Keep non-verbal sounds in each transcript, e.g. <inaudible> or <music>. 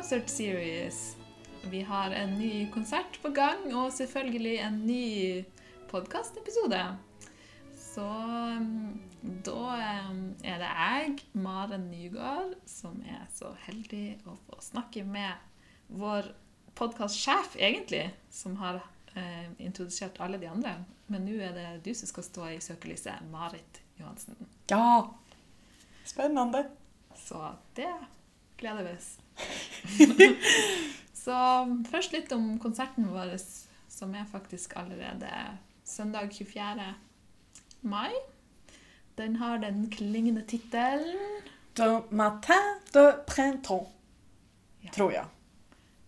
Concert Series. Vi har en ny konsert på gang, og selvfølgelig en ny podkastepisode. Så mm, da mm, er det jeg, Maren Nygaard, som er så heldig å få snakke med vår podkastsjef, egentlig, som har eh, introdusert alle de andre. Men nå er det du som skal stå i søkelyset, Marit Johansen. Ja! Spännande! Så det gleder vi oss. <laughs> Så først litt om konserten vår, som er faktisk allerede søndag 24. mai. Den har den klingende tittelen De matin de printemps, Ja. tror jag.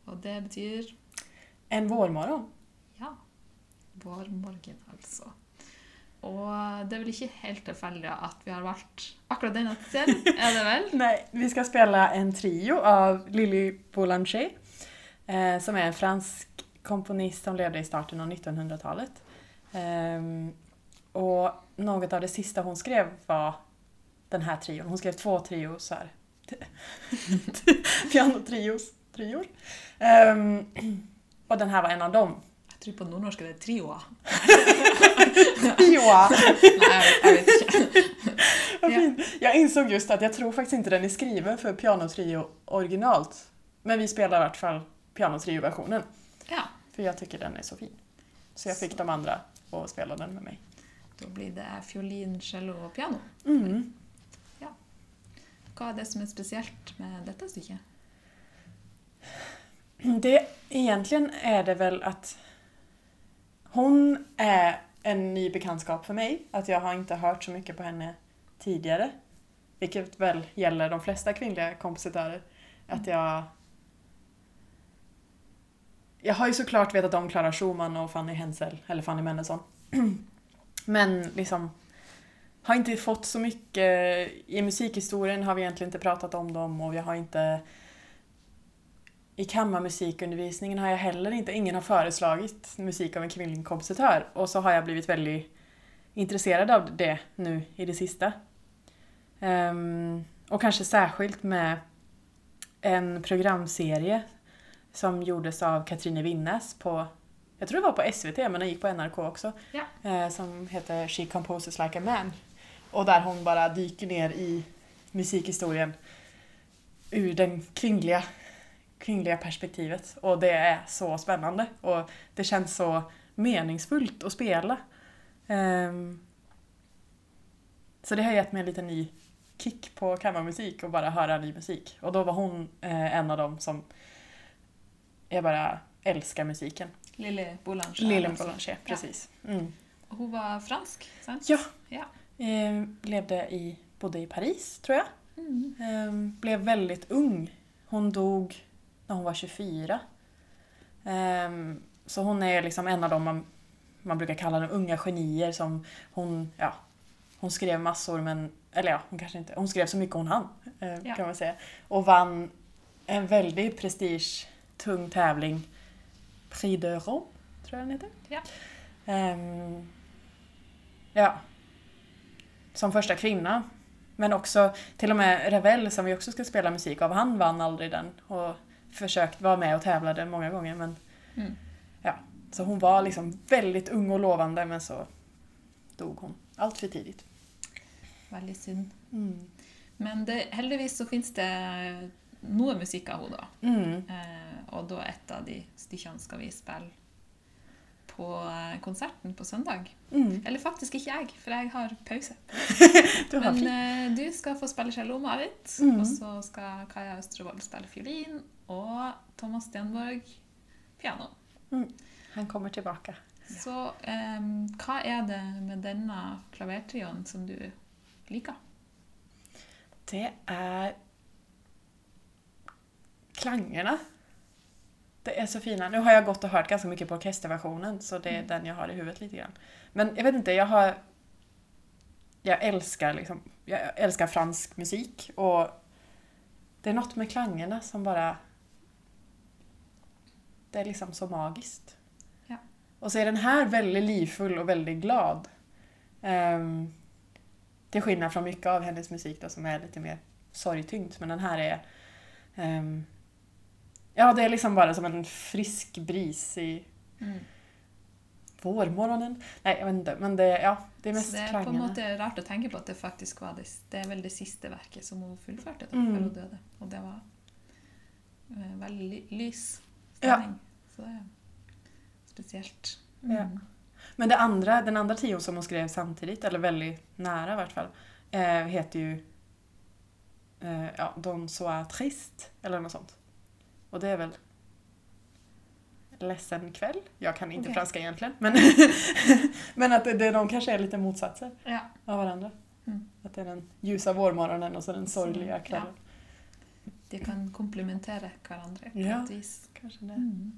Og det betyr En vårmorgon. ja, vårmorgen, altså. Og det er vel ikke helt tilfeldig at vi har valgt akkurat denne tittelen, er det vel? <laughs> Nej, vi ska spela en trio av Lily Boulanger, eh, som är en fransk komponist som levde i starten av 1900-talet. Eh, och något av det sista hon skrev var den här trion. Hon skrev två triosar. <laughs> Pianotrios. Trior. Ehm, och den här var en av dem. Tror på nordnorsk er det trioa. Trioa! <laughs> Nei, jeg vet ikke. Vad Ja. fint. Jag insåg just att jag tror faktiskt inte den är skriven för pianotrio originalt. Men vi spelar i vart fall pianotrio-versionen. Ja, För jag tycker den är så fin. Så jag fick de andra att spela den med mig. da blir det fiolin, cello og piano. Mm. Hva er det som er spesielt med dette stykket? Det, egentligen är det väl att hon är en ny bekantskap för mig. Att jag har inte hört så mycket på henne tidigare. Vilket väl gäller de flesta kvinnliga kompositörer. Att jag... Jag har ju såklart vetat om Clara Schumann och Fanny Hensel, eller Fanny Mendelssohn. <clears throat> Men liksom har inte fått så mycket... I musikhistorien har vi egentligen inte pratat om dem och jag har inte... I kammarmusikundervisningen har jag heller inte... Ingen har föreslagit musik av en kvinnlig kompositör och så har jag blivit väldigt intresserad av det nu i det sista. Ehm, och kanske särskilt med en programserie som gjordes av Katrine Winnes på, jag tror det var på SVT men den gick på NRK också, Ja. eh, som heter She Composes Like a Man. Och där hon bara dyker ner i musikhistorien ur den kvinnliga, kvinnliga perspektivet. Och det är så spännande och det känns så meningsfullt att spela. Ehm, så det har gett mig en liten ny kick på kammarmusik och bara höra ny musik. Och då var hon eh, en av dem som jag bara älskar musiken. Lille Boulanger. Altså. Boulanger, precis. Mm. Hun var fransk, sant? Ja. Ja. Eh, levde i, bodde i Paris, tror jag. Mm. Eh, blev väldigt ung. Hon dog när hon var 24. Eh, så hon är liksom en av dem man, man brukar kalla de unga genier som hon, ja, hon skrev massor men, eller ja, hon kanske inte, hon skrev så mycket hon hann eh, Ja. kan man säga. Och vann en väldigt prestige, tung tävling, Prix de Rome, tror jag den heter. Ja. Ehm, ja. Som första kvinna. Men också till och med Ravel som vi också ska spela musik av, han vann aldrig den och försökt vara med och tävlade många gånger men Mm. ja. Så hon var liksom väldigt ung och lovande men så dog hon allt för tidigt. Veldig synd. Mm. Men det, heldigvis så finnes det noe musikk av henne. Mm. Eh, og da et av de stykkene skal vi spille på eh, konserten på søndag. Mm. Eller faktisk ikke jeg, for jeg har pause. <laughs> Du har Men eh, du skal få spille cello, Marit. Mhm. Og så skal Kaja Østrevold spille fiolin, og Thomas Stenborg piano. Han kommer tillbaka. Så eh, hva er det med denne klavertrioen som du liker? Det är klangerna. Det är så fina. Nu har jag gått och hört ganska mycket på orkesterversionen så det är Mm. den jag har i huvudet lite grann. Men jag vet inte, jag har... Jag älskar liksom, jag älskar fransk musik och det är något med klangerna som bara... Det är liksom så magiskt. Ja. Och så är den här väldigt livfull och väldigt glad. Um, till skillnad från mycket av hennes musik då, som är lite mer sorgtyngd. Men den här är... ehm, Ja, det är liksom bara som en frisk bris i Mm. vårmorgonen. Nej, jag vet inte, men det, ja, det är mest Så det er på en klangerna. måte rart å tenke på at det faktisk var det, det er vel det siste verket som hun fullførte da, Mm. før hun døde. Og det var eh, veldig Ja. Så er spesielt. Ja. Men det andra, den andra trion som hon skrev samtidigt, eller väldigt nära i vart fall, eh, heter ju eh, ja, Don Soir Trist, eller något sånt. Och det är väl Ledsen kväll? Jag kan inte Okej. franska egentligen, men, <laughs> men att det, de kanske är lite motsatser Ja. av varandra. Mm. Att det är den ljusa vårmorgonen och så den sorgliga kvällen. De kan komplementere hverandre på Ja. et vis. Kanske det. Mm.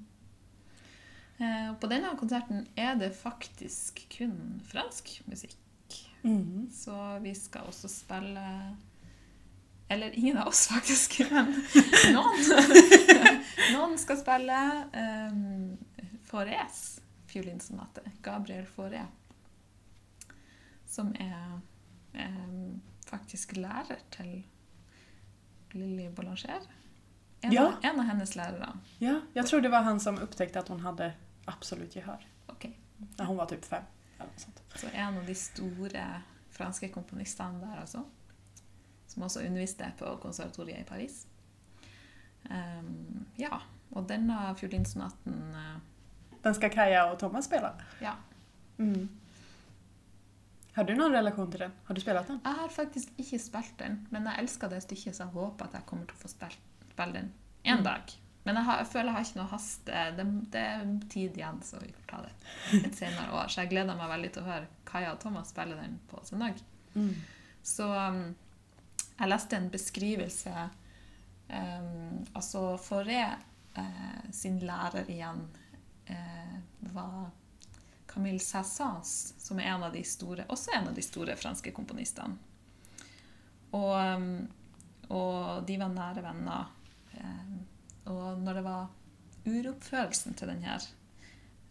Eh, og på denne konserten er det faktisk kun fransk musikk. Mm. Så vi skal også spille Eller ingen av oss, faktisk, <laughs> men noen. <laughs> noen skal spille um, Faurés fiolinsonate. Gabriel Fauré. Som er em, faktisk lærer til Lilly Boulanger. En, Ja. en av hennes lærere. Ja, jag tror det var han som upptäckte att hon hade absolut gehör. Ok. När hon var typ fem. Eller sånt. Så en av de store franske komponistene der, altså. Som også underviste på konservatoriet i Paris. Ehm, ja, og denne fiolinsonaten eh, Den ska Kaja och Thomas spela. Ja. Mm. Har du någon relation till den? Har du spelat den? Jeg har faktisk ikke spilt den, men jeg elsker det stykket, så jeg håper at jeg kommer å få spille den en Mm. dag. Men jeg, har, jeg føler jeg har ikke noe hast. Det, det er tid igjen, så vi får ta det <laughs> et senere år. Så jeg gleder meg veldig til å høre Kaja og Thomas spille den på søndag. Mm. Så um, jeg leste en beskrivelse um, Altså Fauré eh, sin lærer igjen eh, var Camille Sassans, som er en av de store, også en av de store franske komponistene. Og, ehm, og de var nære venner. Eh, og når det var uroppførelsen til denne här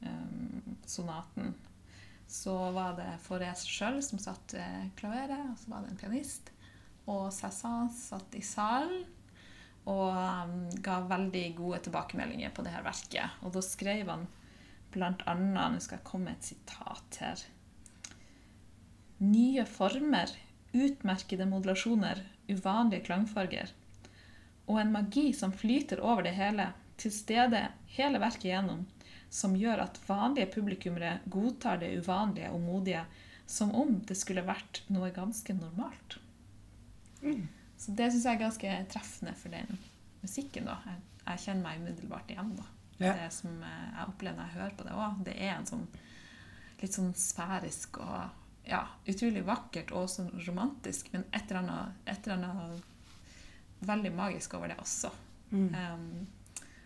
ehm, sonaten, så var det Fauré sjøl som satt i klaveret, og så var det en pianist. Og Sassans satt i salen og ehm, um, ga veldig gode tilbakemeldinger på det her verket. Og da skrev han blant annet Nå skal jeg komme med et sitat her. Nye former, utmerkede modulasjoner, uvanlige klangfarger. Og en magi som flyter over det hele, til stede hele verket igjennom, som gjør at vanlige publikummere godtar det uvanlige og modige som om det skulle vært noe ganske normalt. Mm. Så det syns jeg er ganske treffende for den musikken. da. Jeg, jeg kjenner meg umiddelbart igjen. da. Ja. Det som eh, jeg opplever når jeg hører på det òg. Det er en sånn litt sånn sfærisk og ja, utrolig vakkert og også romantisk, men et eller annet, et eller annet veldig magisk over det også. Mm. Um,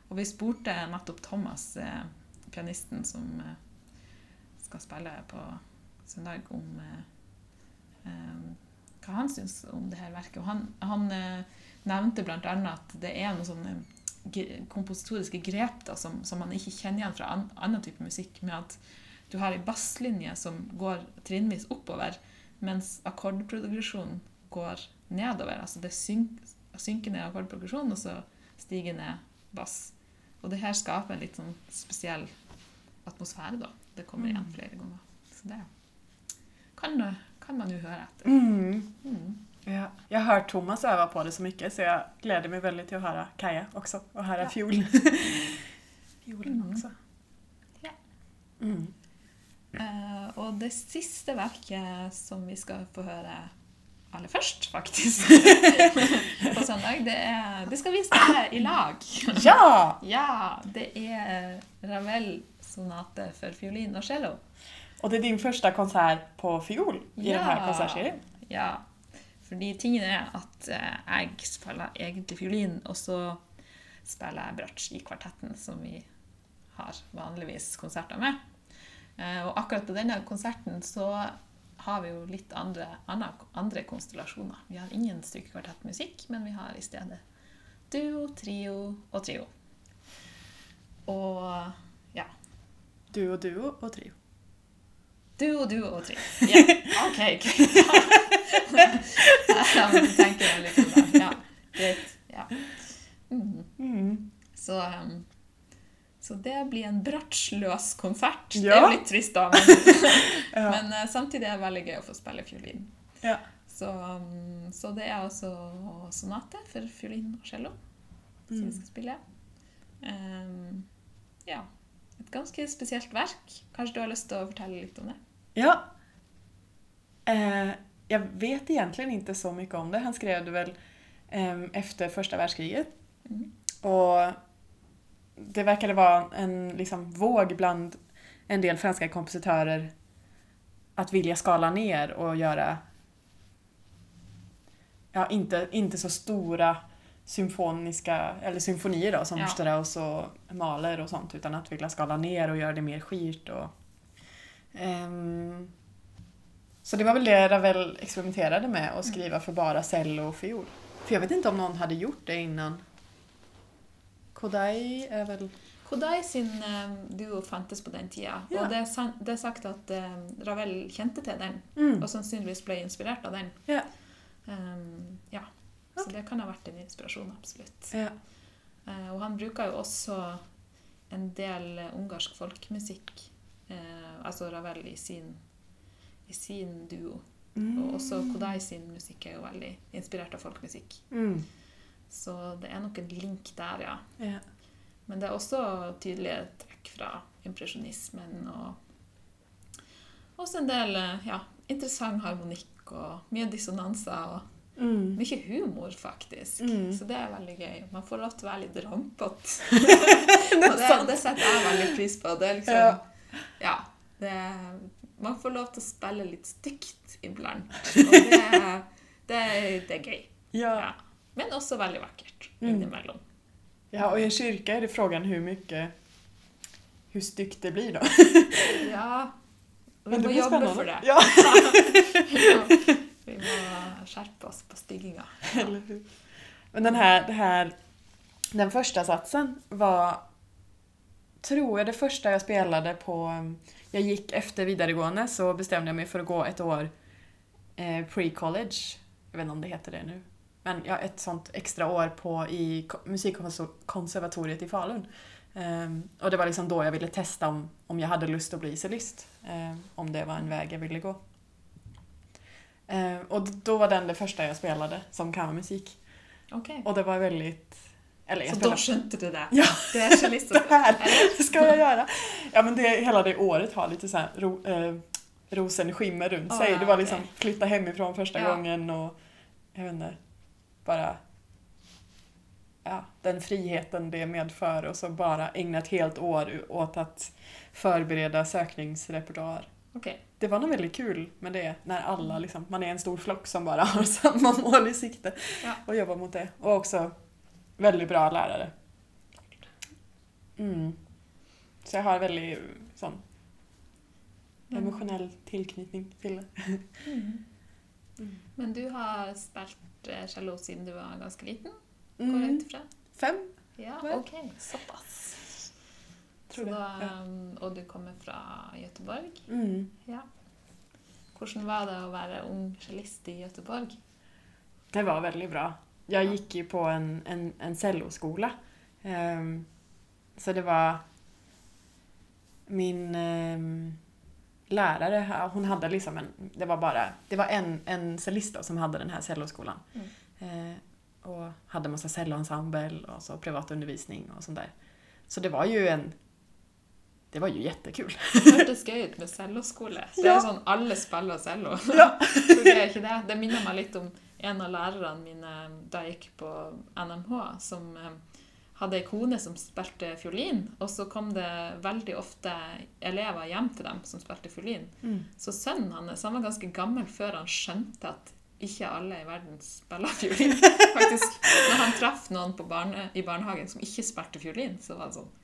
og vi spurte nettopp Thomas, eh, pianisten som eh, skal spille på søndag, om eh, um, hva han syns om det her verket. Og han, han eh, nevnte bl.a. at det er noen sånne ge- kompositoriske grep da, som, som man ikke kjenner igjen fra an, annen type musikk, med at du har ei basslinje som går trinnvis oppover, mens akkordprogresjonen går nedover. Altså det synk, synker ned akkordprogresjonen, og så stiger ned bass. Og det her skaper en litt sånn spesiell atmosfære, da. Det kommer igjen Mm. flere ganger. Så det kan, kan man jo høre etter. Mm. Ja. Jag har hört Thomas öva på det så mycket så jag gläder mig väldigt till att höra Kaja också och höra Ja. fiol. <laughs> Fiolen Mm. också. Ja. Mm. Eh, og det siste verket som vi skal få høre aller først, faktisk, <laughs> på søndag, det, er, det skal vi spille i lag. Ja! Ja, det er Ravel-sonate for fiolin og cello. Och det är din första konsert på fiol i den här Ja. konsertserien. Ja, fordi tingen er at eh, jeg spiller egentlig fiolin, og så spiller jeg bratsj i kvartetten, som vi har vanligvis konserter med. Eh, Og akkurat på denne konserten så har vi jo litt andre, andre, andre konstellasjoner. Vi har ingen stykkekvartettmusikk, men vi har i stedet duo, trio og trio. Og ja. Duo, duo och trio. Duo, duo og trio. <laughs> Ja, ok. ok. <laughs> ja, sånn der. Ja, greit. Ja. Mm. Mm. Så Så det blir en bratsjløs konsert. Det Ja. er jo litt trist, da, men, <laughs> Ja. men eh, samtidig er det veldig gøy å få spille fiolin. Ja. Så, mm, så det er altså sonate for fiolin og cello som vi Mm. skal spille. Ehm, ja. Et ganske spesielt verk. Kanskje du har lyst til å fortelle litt om det? Ja. Eh, jag vet egentligen inte så mycket om det. Han skrev det väl em, efter första världskriget. Mm. Och det verkade vara en liksom, våg bland en del franska kompositörer att vilja skala ner och göra ja, inte, inte så stora symfoniska, eller symfonier då, som Ja. Strauss och Mahler och sånt, utan att vilja skala ner och göra det mer skirt. Och, ehm, så det var väl det Ravel experimenterade med, att skriva för bara cello och fiol. För jag vet inte om någon hade gjort det innan. Kodai är väl... Kodai sin eh, duo fantes på den tida, Ja. og det san det er sagt at eh, Ravel kjente til den, Mm. og sannsynligvis ble inspirert av den. Ja. Ehm, ja. Så det kan ha vært en inspirasjon, absolutt. Ja. Eh, og han bruker jo også en del ungarsk folkemusikk, eh, altså Ravel i sin, i sin duo. Og også Kodai sin musikk er jo veldig inspirert av folkemusikk. Mm. Så det er nok en link der, ja. Ja. Men det er også tydelige trekk fra impresjonismen og også en del ja, interessant harmonikk og mye dissonanser og Mm. mye humor, faktisk. Mm. Så det er veldig gøy. Man får lov til å være litt rampete. det det, det setter jeg veldig pris på. Det er liksom Ja. Ja. det, man får lov til å spille litt stygt iblant. <laughs> Og det, det, det er gøy. Ja. Ja. Men også veldig vakkert Mm. innimellom. ja, och i en kyrka är det frågan hur mycket... Hur styggt det blir då. <laughs> Ja. Vi Men det blir spännande. for det. Ja, <laughs> Vi må skjerpe oss på stygginga. eller hur. Men den här, det här... Den första satsen var... Tror jag det första jag spelade på... Jag gick efter vidaregående så bestämde jag mig för att gå ett år eh, pre-college. Jag vet inte om det heter det nu. Men ja, ett sånt extra år på i ko- musikkonservatoriet i Falun. Ehm, och det var liksom då jag ville testa om, om jag hade lust att bli cellist. Ehm, om det var en väg jag ville gå. Ehm, och då var den det första jag spelade som kammarmusik. Ok. Och det var väldigt... Eller jag Så spelade... skjønte du det? Ja, Det er cellist <laughs> det här ska jag göra. Ja men det, hela det året har lite så här ro, eh, rosen skimmer runt Ah, sig. Det var liksom flytta hemifrån första Ja. gången och jag vet inte, bara ja, den friheten det medför och så bara ägna ett helt år åt att förbereda sökningsrepertoar. Ok. Det var nog väldigt kul med det när alla liksom, man är en stor flock som bara har <laughs> samma mål i sikte Ja. och jobbar mot det. Och också väldigt bra lärare. Mm. Så jag har väldigt sån Mm. emotionell tillknytning till det. Mm. Mm. Men du har spilt eh, cello siden du var ganske liten? Går Mm. ut ifra? Fem, Ja, Vel. ok. Såpass. tror Så det. da, Ja. um, og du kommer fra Göteborg? Mm. Ja. Hvordan var det å være ung cellist i Göteborg? Det var väldigt bra. Jag Ja. gick ju på en, en, en celloskola. Ehm, så det var min ehm, lärare, ja, hon hade liksom en, det var bara, det var en, en cellist som hade den här celloskolan. Mm. Eh, och hade massa celloensemble och så privatundervisning och sånt där. Så det var ju en, det var ju jättekul. Det hørtes gøy ut med celloskole. Det Ja. er sånn alle spiller cello. Ja. <laughs> Så det er ikke det. Det minner meg litt om en av lærerne mine da jeg gikk på NMH, som eh, hadde ei kone som spilte fiolin, og så kom det veldig ofte elever hjem til dem som spilte fiolin. Mm. Så sønnen hans han var ganske gammel før han skjønte at ikke alle i verden spiller fiolin. <laughs> Faktisk, Når han traff noen på barne, i barnehagen som ikke spilte fiolin, så var det sånn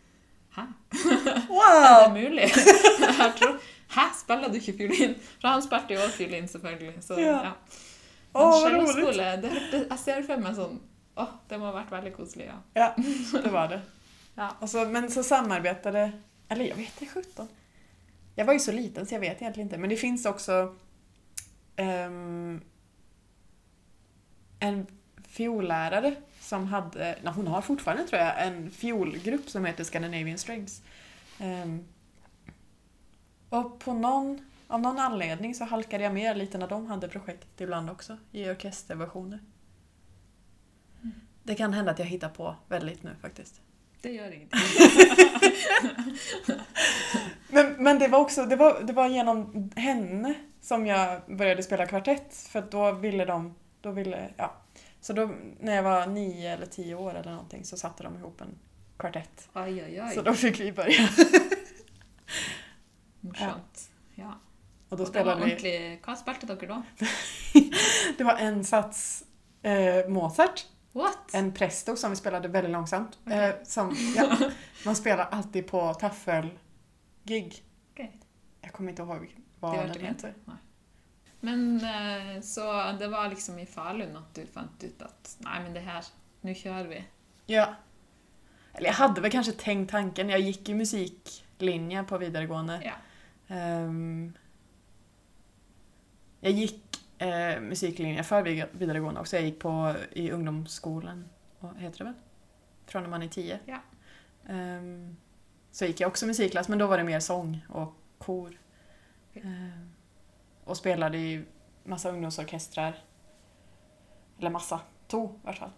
Hæ? <laughs> Er det Wow! mulig? <laughs> Tror, Hæ, spiller du ikke fiolin? For han spilte jo også fiolin, selvfølgelig. Så, Ja. ja. Åh, vad roligt! celloskole, det, hørte- jeg ser for meg sånn Åh, det må ha vært veldig koselig, ja. Ja, det var det. <laughs> Ja. Och så, men så samarbetade, eller jag vet inte, 17. Jag var ju så liten så jag vet egentligen inte. Men det finns också ehm, en fiollärare som hade, nej, hon har fortfarande tror jag, en fiolgrupp som heter Scandinavian Strings. Ehm, och på någon, av någon anledning så halkade jag med lite när de hade projekt ibland också, i orkesterversioner. Mm. Det kan hända att jag hittar på väldigt nu faktiskt. Det gör ingenting. <laughs> Men, men det var också det var, det var genom henne som jag började spela kvartett för då ville de, då ville, ja. Så då när jag var nio eller tio år eller någonting så satte de ihop en kvartett. Oj, oj, Så oj. då fick vi börja. Morsomt. Ja. Och då Og det var spelade vi, ordentlig Hva spilte dere da? det var en sats eh, Mozart, What? en presto som vi spelade väldigt långsamt. Okej. Eh, som, ja, <laughs> man spelar alltid på taffelgig. Okej. Jag kommer inte ihåg Det vad var den inte heter. Men eh, så det var liksom i Falun at du fant ut at nei, men det her, nå kjører vi. Ja. Eller jag hade väl kanske tänkt tanken. Jag gick ju musiklinje på vidaregående. Ja. Ehm, jag gick eh, musiklinje för vid- vidaregående också. Jag gick på i ungdomsskolan, vad heter det väl? Från när man är tio. Ja. Ehm, så gick jag också musikklass, men då var det mer sång och kor. Okej. Ehm, och spelade i massa ungdomsorkestrar. Eller massa, två i alla fall,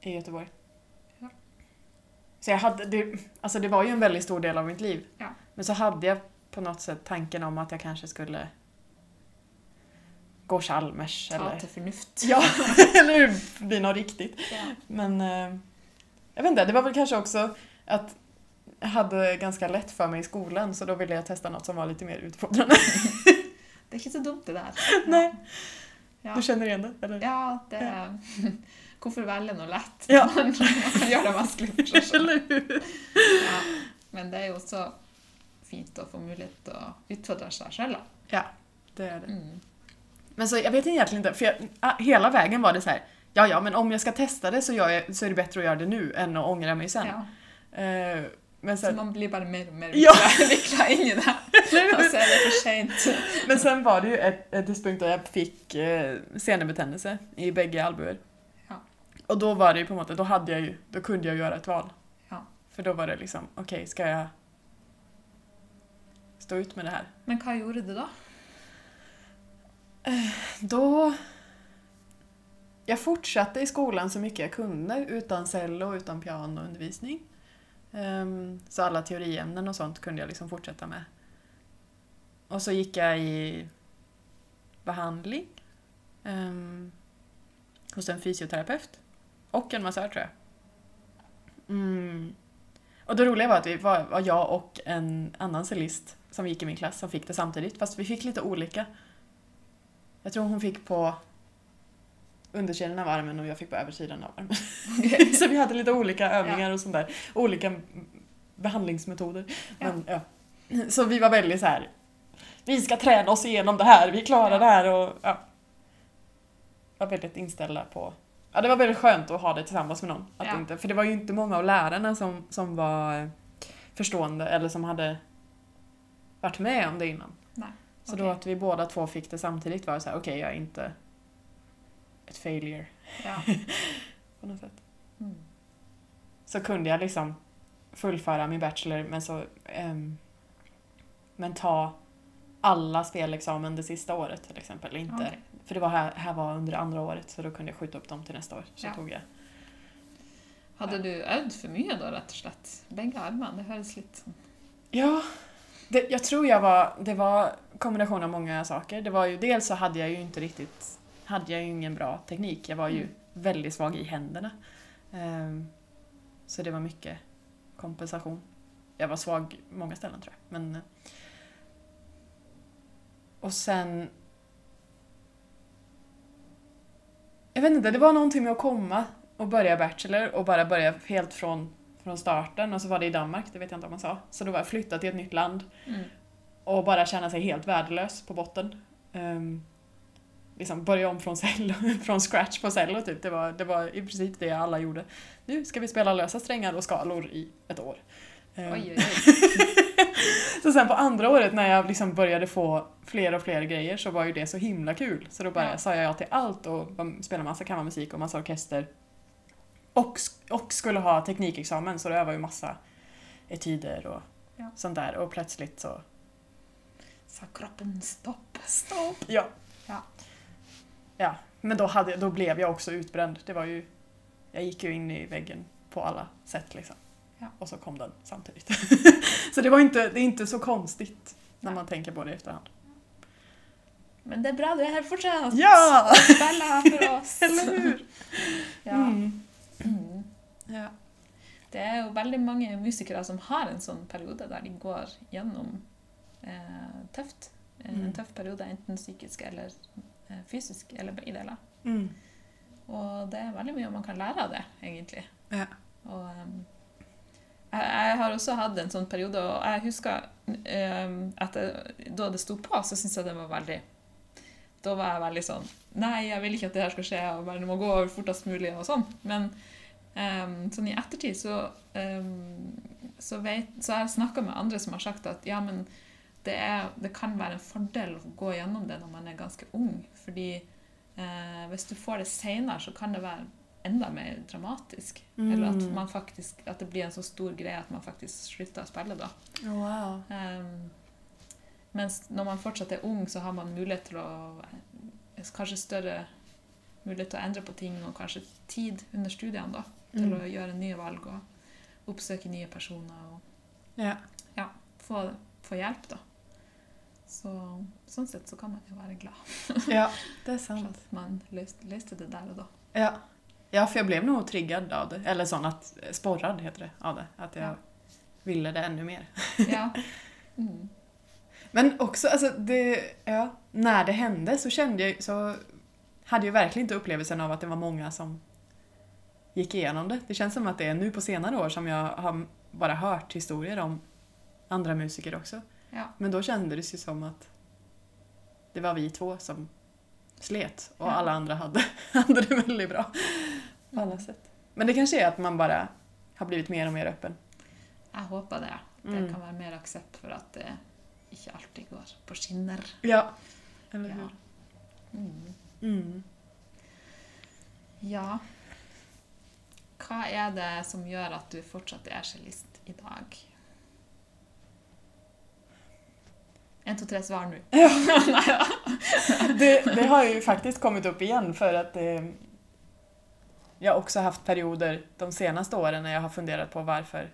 i Göteborg. Ja. Så jag hade, det, alltså det var ju en väldigt stor del av mitt liv. Ja. Men så hade jag på något sätt tanken om att jag kanske skulle gå Chalmers eller... til fornuft. Ja, eller <laughs> bli något riktigt. Ja. Men eh, jag vet inte, det var väl kanske också att jag hade ganska lätt för mig i skolan så då ville jag testa något som var lite mer utfordrande. <laughs> Det er ikke så dumt, det der. <laughs> Nej. Ja. Du känner igen det? Eller? Ja, det Hvorfor velge noe lett Ja. når man gjør det vanskelig for seg selv? Eller hur? Ja. Men det er jo også fint å få å utfordre seg selv. da. Ja, det är det. Mm. Men så jag vet egentligen inte, för jag, ah, hela vägen var det så här. Ja, ja, men om jag ska testa det så, jag, så är det bättre att göra det nu än att ångra mig sen. Ja. Eh, men, Så sen man blir bare mer og mer Ja. vikla <laughs> inn i det. <laughs> Og så er det for seint. <laughs> men sen var det ju ett, ett tidspunkt då jag fick eh, senebetändelse i bägge albuer. Ja. Och då var det ju på något då hade jag ju, då kunde jag göra ett val. Ja. För då var det liksom, okej, ska jag stå ut med det här? Men hva gjorde du da? Då... Jag fortsatte i skolan så mycket jag kunde utan cello, och utan pianoundervisning. Ehm, så alla teoriämnen och sånt kunde jag liksom fortsätta med. Och så gick jag i behandling ehm, hos en fysioterapeut och en massör tror jag. Mm. Och det roliga var att det var, var jag och en annan cellist som gick i min klass som fick det samtidigt, fast vi fick lite olika. Jag tror hon fick på undersidan av armen och jag fick på översidan av armen. Okej. <laughs> Så vi hade lite olika övningar och sånt där. Olika behandlingsmetoder. Men, ja. Så vi var väldigt så här. Vi ska träna oss igenom det här, vi klarar Ja. det här och ja. Var väldigt inställda på Ja, det var väldigt skönt att ha det tillsammans med någon. Att Ja. inte, för det var ju inte många av lärarna som, som var förstående eller som hade varit med om det innan. Så då okej. att vi båda två fick det samtidigt var så här, okej jag är inte ett failure Ja. <laughs> på något sätt. Mm. Så kunde jag liksom fullföra min bachelor men så ehm, men ta alla spelexamen det sista året till exempel. Inte, Okej. För det var här, här var under andra året så då kunde jag skjuta upp dem till nästa år. Så Ja. tog jag. Hadde du øvd for mye da, rett og slett? Begge armene? Det høres litt sånn Ja, det, jag tror jag var, det var kombination av många saker. Det var ju, dels så hade jag ju inte riktigt, hade jag ju ingen bra teknik. Jag var ju Mm. väldigt svag i händerna. Ehm, så det var mycket kompensation. Jag var svag många ställen tror jag. Men, eh, och sen... Jag vet inte, det var någonting med att komma och börja Bachelor och bara börja helt från, från starten. Och så var det i Danmark, det vet jag inte om man sa. Så då var jag flyttat till ett nytt land mm. och bara känna sig helt värdelös på botten. Um, liksom börja om från, cello, <laughs> från scratch på cello typ. Det var, det var i princip det alla gjorde. Nu ska vi spela lösa strängar och skalor i ett år. Eh, Oj, oj, oj. <laughs> Så sen på andra året när jag liksom började få fler och fler grejer så var ju det så himla kul. Så då bara Ja. sa jag ja till allt och spelade massa kammarmusik och massa orkester. Och, och skulle ha teknikexamen så då övade ju massa etyder och Ja. sånt där. Och plötsligt så... Sa kroppen stopp. Stopp! Ja. Ja. Ja, men då, hade, då blev jag också utbränd. Det var ju... Jag gick ju in i väggen på alla sätt liksom. Ja. Och så kom den samtidigt. <laughs> så det var inte, det är inte så konstigt när Nej. man tänker på det i efterhand. Men det är bra, du är här fortsatt. Ja! Spela för oss. <laughs> Eller hur? Ja. Mm. Mm. Ja. Det er jo veldig mange musikere som har en sånn periode der de går gjennom eh, tøft. Eh, En Mm. tøff periode, enten psykisk eller eh, fysisk, eller begge deler. Mm. Og det er veldig mye man kan lære av det, egentlig. Ja. Og em, jeg, jeg har også hatt en sånn periode, og jeg husker em, at jeg, da det sto på, så syntes jeg det var veldig Da var jeg veldig sånn Nei, jeg vil ikke at det her skal skje, og det må gå fortest mulig, og sånn. Men em, sånn i ettertid så, em, så, vet, så har jeg snakka med andre som har sagt at ja, men det, er, det kan være en fordel å gå gjennom det når man er ganske ung. Fordi eh, hvis du får det seinere, så kan det være enda mer dramatisk. Eller at, Mm. man faktisk, at det blir en så stor greie at man faktisk slutter å spille da. Wow. Ehm, mens når man fortsatt er ung, så har man mulighet til å eh, Kanskje større mulighet til å endre på ting, og kanskje tid under studiene da, til Mm. å gjøre nye valg og oppsøke nye personer og Ja. få, få hjelp, da. Så, sånn sett så kan man jo være glad ja, det for <laughs> sant. at man løste, løste det der og da. Ja. ja, för jag blev nog triggad av det. Eller sån att, sporrad heter det, av det. Att jag Ja. ville det ännu mer. Ja. <laughs> Mm. Men också, alltså det, ja, när det hände så kände jag, så hade jag verkligen inte upplevelsen av att det var många som gick igenom det. Det känns som att det är nu på senare år som jag har bara hört historier om andra musiker också. Ja. Men då kändes det som att det var vi två som slet och Ja. alla andra hade, <laughs> hade det väldigt bra på alla sätt. Men det kanske är att man bara har blivit mer och mer öppen. Jeg håper det. Det Mm. kan være mer aksept for at det ikke alltid går på skinner. Ja. Eller Ja. hur? Mm. Mm. Ja. Hva er det som gjør at du fortsatt er cellist i dag? En, to, tre, svar nå. <laughs> Det, det har ju faktiskt kommit upp igen för att eh, jag också haft perioder de senaste åren när jag har funderat på varför,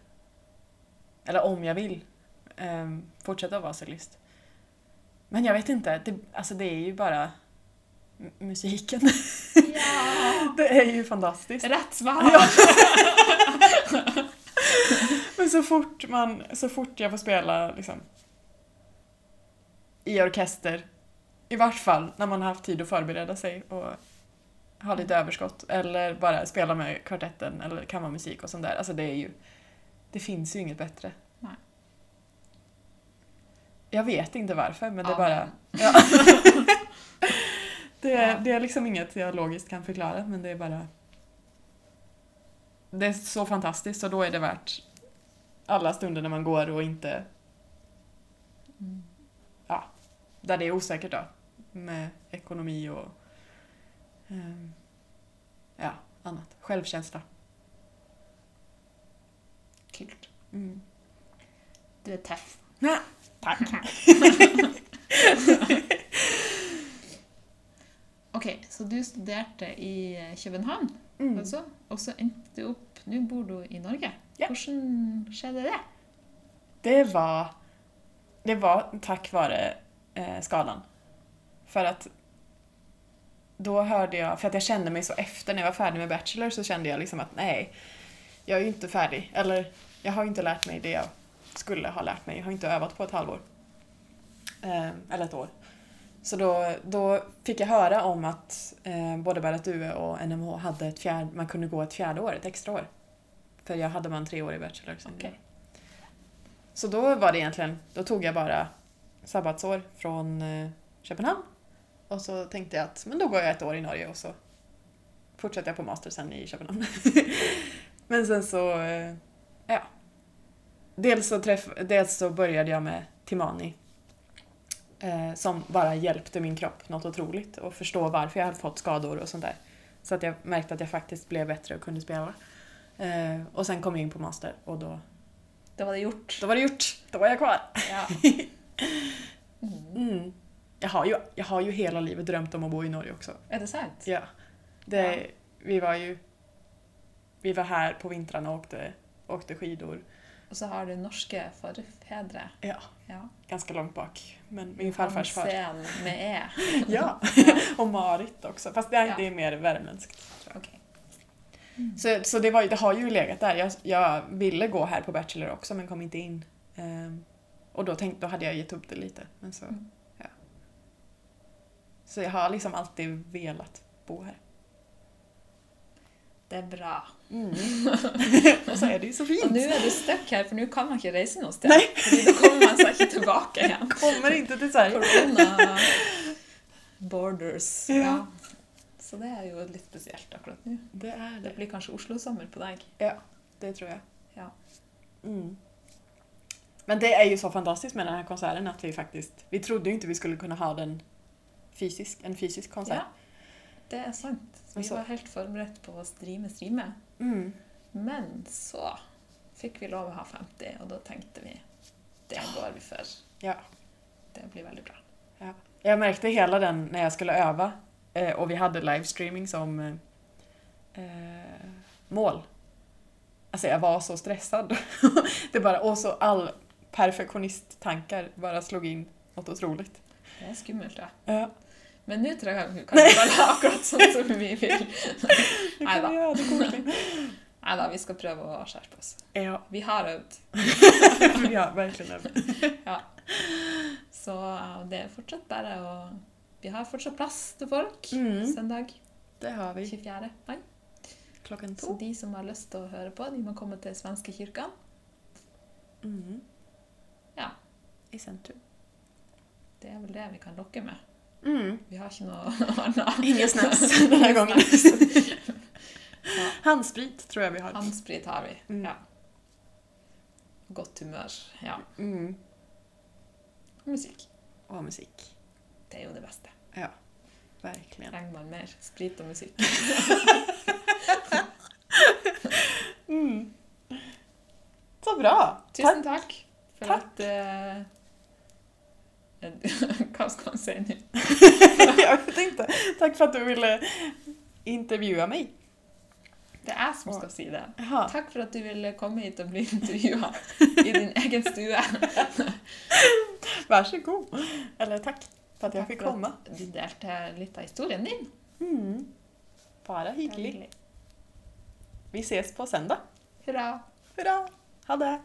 eller om jag vill, eh, fortsätta vara cellist. Men jag vet inte, det, alltså det är ju bara musiken. Ja! <laughs> Det är ju fantastiskt. Rett svar! Ja. <laughs> Men så fort, man, så fort jag får spela liksom, i orkester, i vart fall när man har haft tid att förbereda sig och ha lite överskott, eller bara spela med kvartetten eller kammarmusik och sånt där. Alltså det är ju, det finns ju inget bättre. Jag vet inte varför, men det är Amen. bara... Ja. <laughs> det, är, Ja. det är liksom inget jag logiskt kan förklara, men det är bara... Det är så fantastiskt och då är det värt alla stunder när man går och inte... Mm. Där det är osäkert då. Med ekonomi och... ehm, ja, annat. Självkänsla. Kult. Mm. Du er tøff. Tack. <laughs> Ok, så du studerte i København, Mm. altså, og så endte du opp Nå bor du i Norge. Ja. Hvordan skjedde det? Det var, det var tack vare eh, skalan. För att då hörde jag, för att jag kände mig så efter när jag var färdig med Bachelor så kände jag liksom att nej, jag är ju inte färdig. Eller jag har ju inte lärt mig det jag skulle ha lärt mig. Jag har inte övat på ett halvår. Eh, eller ett år. Så då, då fick jag höra om att eh, både Bärrat Due och NMH hade ett fjärde, man kunde gå ett fjärde år, ett extra år. För jag hade man tre år i Bachelor. Okej. Så då var det egentligen, då tog jag bara sabbatsår från eh, Köpenhamn. Och så tänkte jag att men då går jag ett år i Norge och så fortsätter jag på master sen i Köpenhamn. <laughs> men sen så, eh, ja. Dels, så träff, dels så började jag med Timani. Eh, som bara hjälpte min kropp något otroligt och förstå varför jag hade fått skador och sånt där. Så att jag märkte att jag faktiskt blev bättre och kunde spela. Eh, och sen kom jag in på master och då, Det var det gjort. då var det gjort. Då var jag kvar. Ja. <laughs> Mm. Jag, har ju, jag har ju hela livet drömt om att bo i Norge också. Är det sant? Ja. Det, Vi var ju... Vi var här på vintrarna och åkte, åkte skidor. Och så har du norske forfedre. Ja, Ja. ganska långt bak. Men min farfars far. Hansen med E. <laughs> Ja, <laughs> och Marit också. Fast det är, Ja. det är mer värmländskt. Okej. Så, så det, var, det har ju legat där. Jag, jag ville gå här på Bachelor också men kom inte in. Ehm, och då, tänkte, då hade jag gett upp det lite. Men så, Mm. ja. så jag har liksom alltid velat bo här. Det är bra. Mm. <laughs> och så är det ju så fint. Och nu är du stuck här, för nu kan man inte resa någonstans. Nej. För då kommer man inte tillbaka igen. <laughs> Kommer inte till Sverige. Corona borders. Ja. Ja. Så det är ju lite speciellt akkurat nu. Det är Det det. blir kanske Oslo-sommar på dig. Ja, det tror jag. Ja. Mm. Men det är ju så fantastiskt med den här konserten att vi faktiskt, vi trodde ju inte vi skulle kunna ha den fysisk, en fysisk konsert. Ja, det är sant. Så vi så- var helt förberedda på att streama, streama. Mm. Men så fick vi lov att ha 50 och då tänkte vi det går vi för. Ja. Det blir väldigt bra. Jag märkte hela den när jag skulle öva eh, och vi hade livestreaming som eh, mål. Alltså jag var så stressad. <laughs> det bara, och så all perfektionisttankar bara slog in något otroligt. Det är skummelt det. Ja, Men nu tror jag kan vi bara ha akkurat sånt <laughs> som vi vill. det Nej kan vi göra, det. <laughs> Nej då, vi ska pröva att skärpa oss. Ja, Vi har övat. <laughs> vi har verkligen övat. Så ja, det är fortsatt bara att... Vi har fortsatt plats till folk. Mm. Söndag Det har vi. 24 maj. Klockan Så två. de som har lust att höra på, de må komma till Svenska kyrkan. Mm. Ja. I centrum. Det är väl det vi kan locka med. Mm. Vi har något. Ingen snaps <laughs> den här gången. Ja, Handsprit tror jag vi har. handsprit har vi. Mm. Ja. Gott humör. Ja. Mm. Musik. Och musik. Det är ju det bästa. Ja, verkligen. Tränger man mer sprit och musik. <laughs> Mm. Så bra! Tusen tack för Tack. att... Eh, <laughs> vad ska man säga nu? <laughs> jag vet inte. Tack för att du ville intervjua mig. Det är som ska säga det. Tack för att du ville komma hit och bli <laughs> intervjuad i din egen stuga. Varsågod. Eller tack för att jag Tack fick för att komma. Du delte lite av historien din. Mm. Bara hyggligt. Vi ses på söndag. Hurra! Hurra! Ha det!